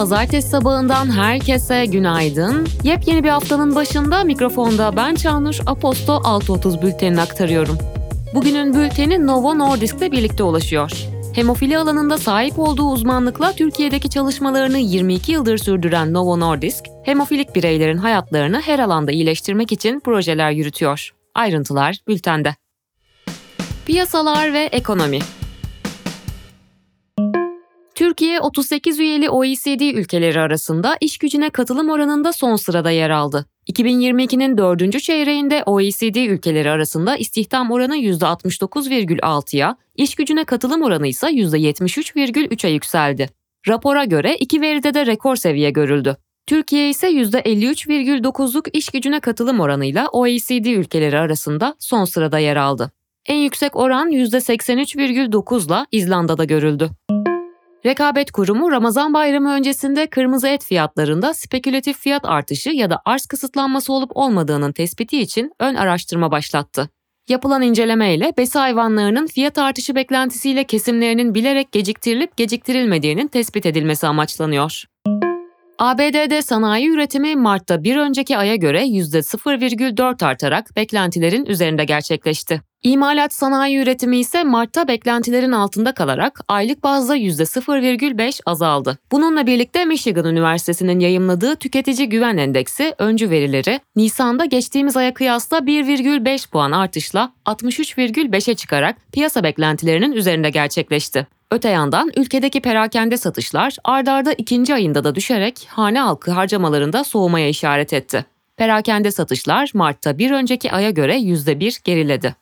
pazartesi sabahından herkese günaydın. Yepyeni bir haftanın başında mikrofonda ben Çağnur Aposto 6.30 bültenini aktarıyorum. Bugünün bülteni Novo Nordisk'le birlikte ulaşıyor. Hemofili alanında sahip olduğu uzmanlıkla Türkiye'deki çalışmalarını 22 yıldır sürdüren Novo Nordisk, hemofilik bireylerin hayatlarını her alanda iyileştirmek için projeler yürütüyor. Ayrıntılar bültende. Piyasalar ve ekonomi Türkiye 38 üyeli OECD ülkeleri arasında iş gücüne katılım oranında son sırada yer aldı. 2022'nin dördüncü çeyreğinde OECD ülkeleri arasında istihdam oranı %69,6'ya, iş gücüne katılım oranı ise %73,3'e yükseldi. Rapora göre iki veride de rekor seviye görüldü. Türkiye ise %53,9'luk iş gücüne katılım oranıyla OECD ülkeleri arasında son sırada yer aldı. En yüksek oran %83,9'la İzlanda'da görüldü. Rekabet Kurumu Ramazan bayramı öncesinde kırmızı et fiyatlarında spekülatif fiyat artışı ya da arz kısıtlanması olup olmadığının tespiti için ön araştırma başlattı. Yapılan inceleme ile besi hayvanlarının fiyat artışı beklentisiyle kesimlerinin bilerek geciktirilip geciktirilmediğinin tespit edilmesi amaçlanıyor. ABD'de sanayi üretimi Mart'ta bir önceki aya göre %0,4 artarak beklentilerin üzerinde gerçekleşti. İmalat sanayi üretimi ise Mart'ta beklentilerin altında kalarak aylık bazda %0,5 azaldı. Bununla birlikte Michigan Üniversitesi'nin yayımladığı Tüketici Güven Endeksi öncü verileri Nisan'da geçtiğimiz aya kıyasla 1,5 puan artışla 63,5'e çıkarak piyasa beklentilerinin üzerinde gerçekleşti. Öte yandan ülkedeki perakende satışlar ardarda ikinci ayında da düşerek hane halkı harcamalarında soğumaya işaret etti. Perakende satışlar Mart'ta bir önceki aya göre %1 geriledi.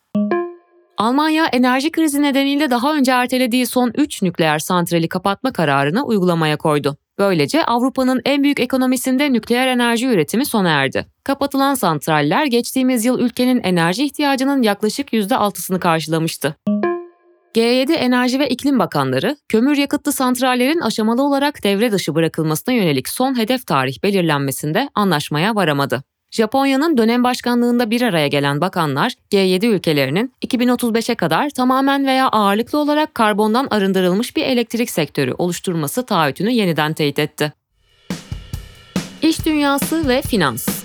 Almanya enerji krizi nedeniyle daha önce ertelediği son 3 nükleer santrali kapatma kararını uygulamaya koydu. Böylece Avrupa'nın en büyük ekonomisinde nükleer enerji üretimi sona erdi. Kapatılan santraller geçtiğimiz yıl ülkenin enerji ihtiyacının yaklaşık %6'sını karşılamıştı. G7 Enerji ve İklim Bakanları, kömür yakıtlı santrallerin aşamalı olarak devre dışı bırakılmasına yönelik son hedef tarih belirlenmesinde anlaşmaya varamadı. Japonya'nın dönem başkanlığında bir araya gelen bakanlar, G7 ülkelerinin 2035'e kadar tamamen veya ağırlıklı olarak karbondan arındırılmış bir elektrik sektörü oluşturması taahhütünü yeniden teyit etti. İş dünyası ve finans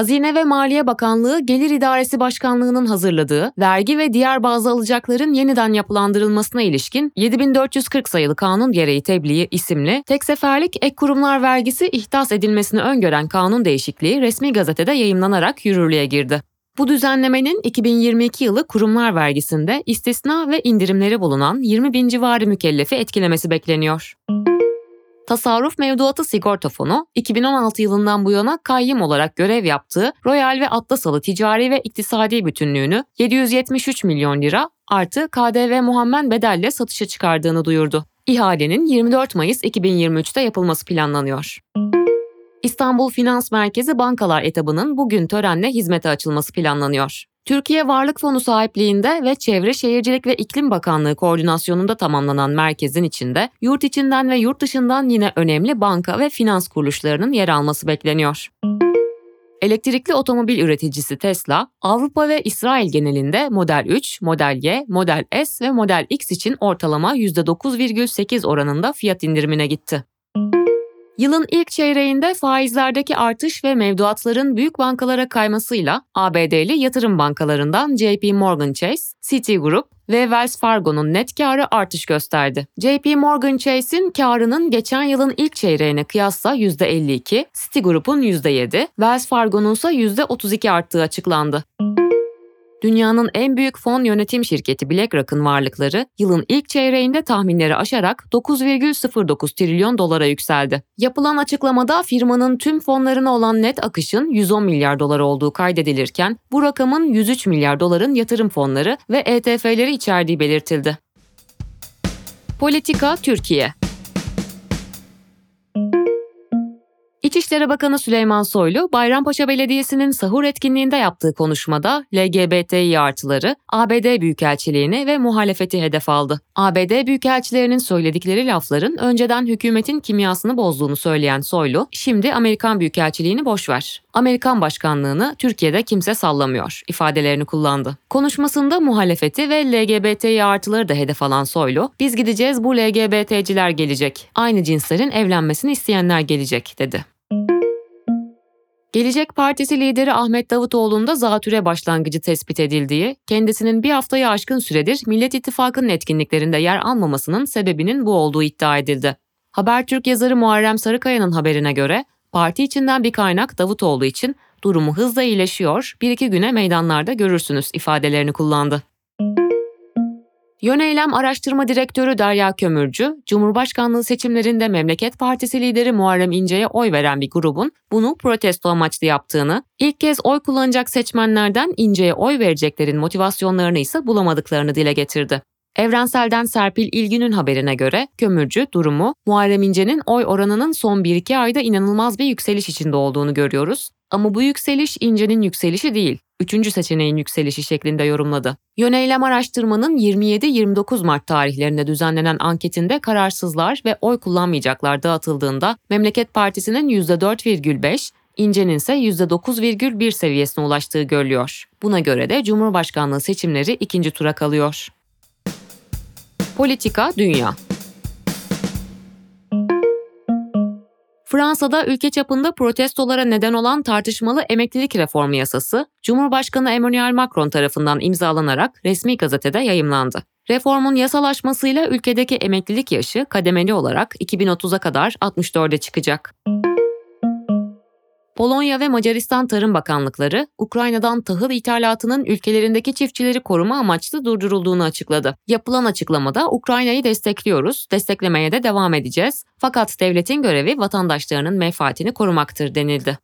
Hazine ve Maliye Bakanlığı Gelir İdaresi Başkanlığı'nın hazırladığı vergi ve diğer bazı alacakların yeniden yapılandırılmasına ilişkin 7440 sayılı kanun gereği tebliği isimli tek seferlik ek kurumlar vergisi ihdas edilmesini öngören kanun değişikliği resmi gazetede yayımlanarak yürürlüğe girdi. Bu düzenlemenin 2022 yılı kurumlar vergisinde istisna ve indirimleri bulunan 20 bin civarı mükellefi etkilemesi bekleniyor. Tasarruf Mevduatı Sigorta Fonu, 2016 yılından bu yana kayyım olarak görev yaptığı Royal ve Atlasalı ticari ve iktisadi bütünlüğünü 773 milyon lira artı KDV muhammen bedelle satışa çıkardığını duyurdu. İhalenin 24 Mayıs 2023'te yapılması planlanıyor. İstanbul Finans Merkezi Bankalar etabının bugün törenle hizmete açılması planlanıyor. Türkiye Varlık Fonu sahipliğinde ve Çevre Şehircilik ve İklim Bakanlığı koordinasyonunda tamamlanan merkezin içinde yurt içinden ve yurt dışından yine önemli banka ve finans kuruluşlarının yer alması bekleniyor. Elektrikli otomobil üreticisi Tesla, Avrupa ve İsrail genelinde Model 3, Model Y, Model S ve Model X için ortalama %9,8 oranında fiyat indirimine gitti. Yılın ilk çeyreğinde faizlerdeki artış ve mevduatların büyük bankalara kaymasıyla ABD'li yatırım bankalarından JP Morgan Chase, Citigroup ve Wells Fargo'nun net karı artış gösterdi. JP Morgan Chase'in karının geçen yılın ilk çeyreğine kıyasla %52, Citigroup'un %7, Wells Fargo'nun ise %32 arttığı açıklandı. Dünyanın en büyük fon yönetim şirketi BlackRock'ın varlıkları yılın ilk çeyreğinde tahminleri aşarak 9,09 trilyon dolara yükseldi. Yapılan açıklamada firmanın tüm fonlarına olan net akışın 110 milyar dolar olduğu kaydedilirken bu rakamın 103 milyar doların yatırım fonları ve ETF'leri içerdiği belirtildi. Politika Türkiye İçişleri Bakanı Süleyman Soylu, Bayrampaşa Belediyesi'nin sahur etkinliğinde yaptığı konuşmada LGBTİ artıları, ABD Büyükelçiliğini ve muhalefeti hedef aldı. ABD Büyükelçilerinin söyledikleri lafların önceden hükümetin kimyasını bozduğunu söyleyen Soylu, şimdi Amerikan Büyükelçiliğini boşver. Amerikan başkanlığını Türkiye'de kimse sallamıyor ifadelerini kullandı. Konuşmasında muhalefeti ve LGBTİ artıları da hedef alan Soylu, biz gideceğiz bu LGBT'ciler gelecek, aynı cinslerin evlenmesini isteyenler gelecek dedi. Gelecek Partisi lideri Ahmet Davutoğlu'nda zatüre başlangıcı tespit edildiği, kendisinin bir haftayı aşkın süredir Millet İttifakı'nın etkinliklerinde yer almamasının sebebinin bu olduğu iddia edildi. Habertürk yazarı Muharrem Sarıkaya'nın haberine göre, parti içinden bir kaynak Davutoğlu için durumu hızla iyileşiyor, bir iki güne meydanlarda görürsünüz ifadelerini kullandı. Yöneylem Araştırma Direktörü Derya Kömürcü, Cumhurbaşkanlığı seçimlerinde Memleket Partisi lideri Muharrem İnce'ye oy veren bir grubun bunu protesto amaçlı yaptığını, ilk kez oy kullanacak seçmenlerden İnce'ye oy vereceklerin motivasyonlarını ise bulamadıklarını dile getirdi. Evrensel'den Serpil İlgün'ün haberine göre Kömürcü durumu Muharrem İnce'nin oy oranının son 1-2 ayda inanılmaz bir yükseliş içinde olduğunu görüyoruz. Ama bu yükseliş İnce'nin yükselişi değil, üçüncü seçeneğin yükselişi şeklinde yorumladı. Yöneylem araştırmanın 27-29 Mart tarihlerinde düzenlenen anketinde kararsızlar ve oy kullanmayacaklar dağıtıldığında Memleket Partisi'nin %4,5, İnce'nin ise %9,1 seviyesine ulaştığı görülüyor. Buna göre de Cumhurbaşkanlığı seçimleri ikinci tura kalıyor. Politika Dünya Fransa'da ülke çapında protestolara neden olan tartışmalı emeklilik reformu yasası, Cumhurbaşkanı Emmanuel Macron tarafından imzalanarak resmi gazetede yayımlandı. Reformun yasalaşmasıyla ülkedeki emeklilik yaşı kademeli olarak 2030'a kadar 64'e çıkacak. Polonya ve Macaristan Tarım Bakanlıkları, Ukrayna'dan tahıl ithalatının ülkelerindeki çiftçileri koruma amaçlı durdurulduğunu açıkladı. Yapılan açıklamada Ukrayna'yı destekliyoruz, desteklemeye de devam edeceğiz. Fakat devletin görevi vatandaşlarının menfaatini korumaktır denildi.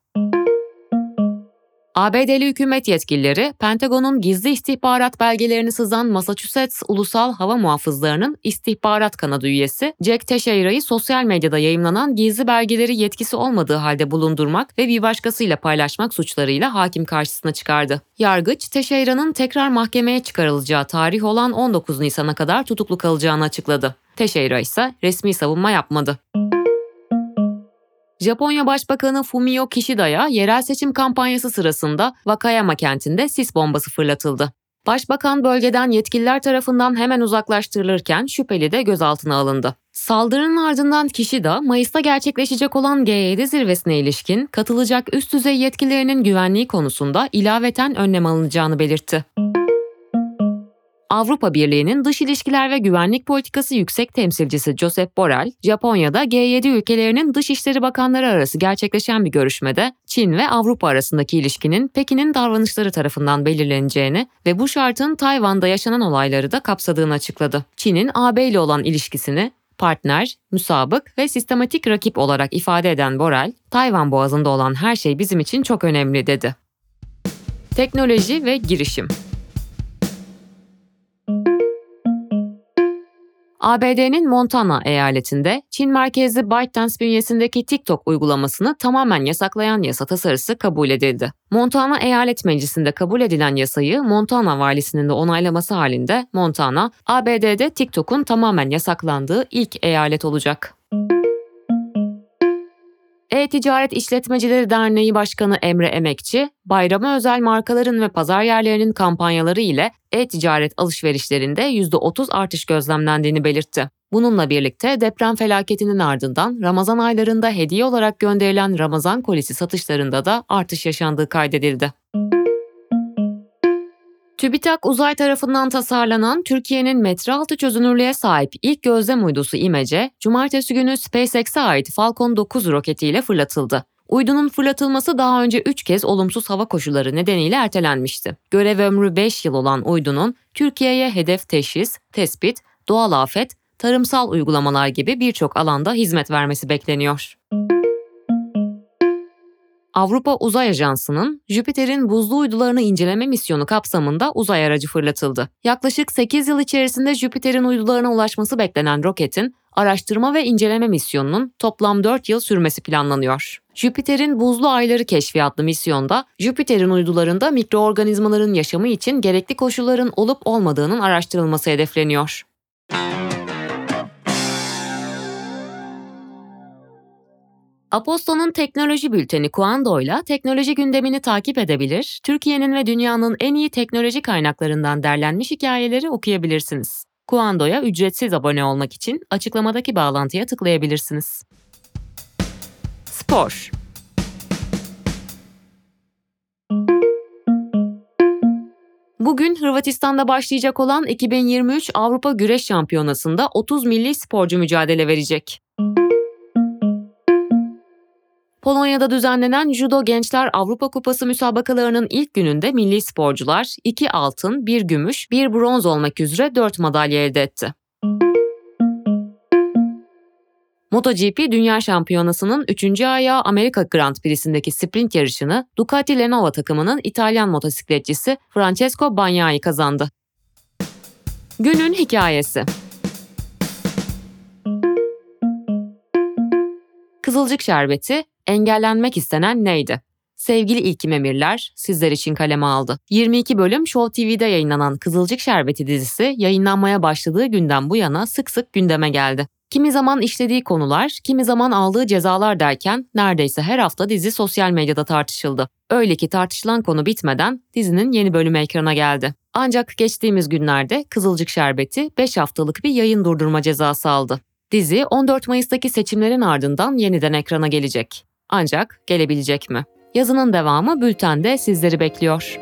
ABD'li hükümet yetkilileri, Pentagon'un gizli istihbarat belgelerini sızan Massachusetts Ulusal Hava Muhafızları'nın istihbarat kanadı üyesi Jack Teixeira'yı sosyal medyada yayımlanan gizli belgeleri yetkisi olmadığı halde bulundurmak ve bir başkasıyla paylaşmak suçlarıyla hakim karşısına çıkardı. Yargıç, Teixeira'nın tekrar mahkemeye çıkarılacağı tarih olan 19 Nisan'a kadar tutuklu kalacağını açıkladı. Teixeira ise resmi savunma yapmadı. Japonya Başbakanı Fumio Kishida'ya yerel seçim kampanyası sırasında Wakayama kentinde sis bombası fırlatıldı. Başbakan bölgeden yetkililer tarafından hemen uzaklaştırılırken şüpheli de gözaltına alındı. Saldırının ardından Kishida, Mayıs'ta gerçekleşecek olan G7 zirvesine ilişkin katılacak üst düzey yetkililerinin güvenliği konusunda ilaveten önlem alınacağını belirtti. Avrupa Birliği'nin dış ilişkiler ve güvenlik politikası yüksek temsilcisi Josep Borrell, Japonya'da G7 ülkelerinin dışişleri bakanları arası gerçekleşen bir görüşmede Çin ve Avrupa arasındaki ilişkinin Pekin'in davranışları tarafından belirleneceğini ve bu şartın Tayvan'da yaşanan olayları da kapsadığını açıkladı. Çin'in AB ile olan ilişkisini partner, müsabık ve sistematik rakip olarak ifade eden Borrell, Tayvan boğazında olan her şey bizim için çok önemli dedi. Teknoloji ve girişim ABD'nin Montana eyaletinde Çin merkezli ByteDance bünyesindeki TikTok uygulamasını tamamen yasaklayan yasa tasarısı kabul edildi. Montana Eyalet Meclisi'nde kabul edilen yasayı Montana valisinin de onaylaması halinde Montana, ABD'de TikTok'un tamamen yasaklandığı ilk eyalet olacak. E-Ticaret İşletmecileri Derneği Başkanı Emre Emekçi, bayrama özel markaların ve pazar yerlerinin kampanyaları ile e-ticaret alışverişlerinde %30 artış gözlemlendiğini belirtti. Bununla birlikte deprem felaketinin ardından Ramazan aylarında hediye olarak gönderilen Ramazan kolisi satışlarında da artış yaşandığı kaydedildi. TÜBİTAK uzay tarafından tasarlanan Türkiye'nin metre altı çözünürlüğe sahip ilk gözlem uydusu İMEC'e, cumartesi günü SpaceX'e ait Falcon 9 roketiyle fırlatıldı. Uydunun fırlatılması daha önce 3 kez olumsuz hava koşulları nedeniyle ertelenmişti. Görev ömrü 5 yıl olan uydunun Türkiye'ye hedef teşhis, tespit, doğal afet, tarımsal uygulamalar gibi birçok alanda hizmet vermesi bekleniyor. Avrupa Uzay Ajansı'nın Jüpiter'in buzlu uydularını inceleme misyonu kapsamında uzay aracı fırlatıldı. Yaklaşık 8 yıl içerisinde Jüpiter'in uydularına ulaşması beklenen roketin araştırma ve inceleme misyonunun toplam 4 yıl sürmesi planlanıyor. Jüpiter'in Buzlu Ayları Keşfi adlı misyonda Jüpiter'in uydularında mikroorganizmaların yaşamı için gerekli koşulların olup olmadığının araştırılması hedefleniyor. Aposto'nun teknoloji bülteni Kuando ile teknoloji gündemini takip edebilir, Türkiye'nin ve dünyanın en iyi teknoloji kaynaklarından derlenmiş hikayeleri okuyabilirsiniz. Kuando'ya ücretsiz abone olmak için açıklamadaki bağlantıya tıklayabilirsiniz. Spor Bugün Hırvatistan'da başlayacak olan 2023 Avrupa Güreş Şampiyonası'nda 30 milli sporcu mücadele verecek. Polonya'da düzenlenen Judo Gençler Avrupa Kupası müsabakalarının ilk gününde milli sporcular 2 altın, 1 gümüş, 1 bronz olmak üzere 4 madalya elde etti. MotoGP Dünya Şampiyonası'nın 3. ayağı Amerika Grand Prix'sindeki sprint yarışını Ducati Lenovo takımının İtalyan motosikletçisi Francesco Bagnaia kazandı. Günün hikayesi Kızılcık Şerbeti engellenmek istenen neydi? Sevgili İlkim Emirler sizler için kaleme aldı. 22 bölüm Show TV'de yayınlanan Kızılcık Şerbeti dizisi yayınlanmaya başladığı günden bu yana sık sık gündeme geldi. Kimi zaman işlediği konular, kimi zaman aldığı cezalar derken neredeyse her hafta dizi sosyal medyada tartışıldı. Öyle ki tartışılan konu bitmeden dizinin yeni bölümü ekrana geldi. Ancak geçtiğimiz günlerde Kızılcık Şerbeti 5 haftalık bir yayın durdurma cezası aldı. Dizi 14 Mayıs'taki seçimlerin ardından yeniden ekrana gelecek. Ancak gelebilecek mi? Yazının devamı bültende sizleri bekliyor.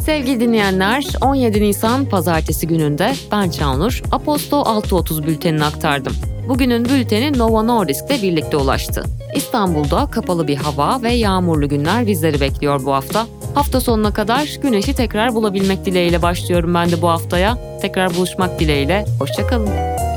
Sevgili dinleyenler, 17 Nisan pazartesi gününde ben Çağnur, Aposto 6.30 bültenini aktardım. Bugünün bülteni Nova Nordisk'te birlikte ulaştı. İstanbul'da kapalı bir hava ve yağmurlu günler bizleri bekliyor bu hafta. Hafta sonuna kadar güneşi tekrar bulabilmek dileğiyle başlıyorum ben de bu haftaya. Tekrar buluşmak dileğiyle. Hoşçakalın.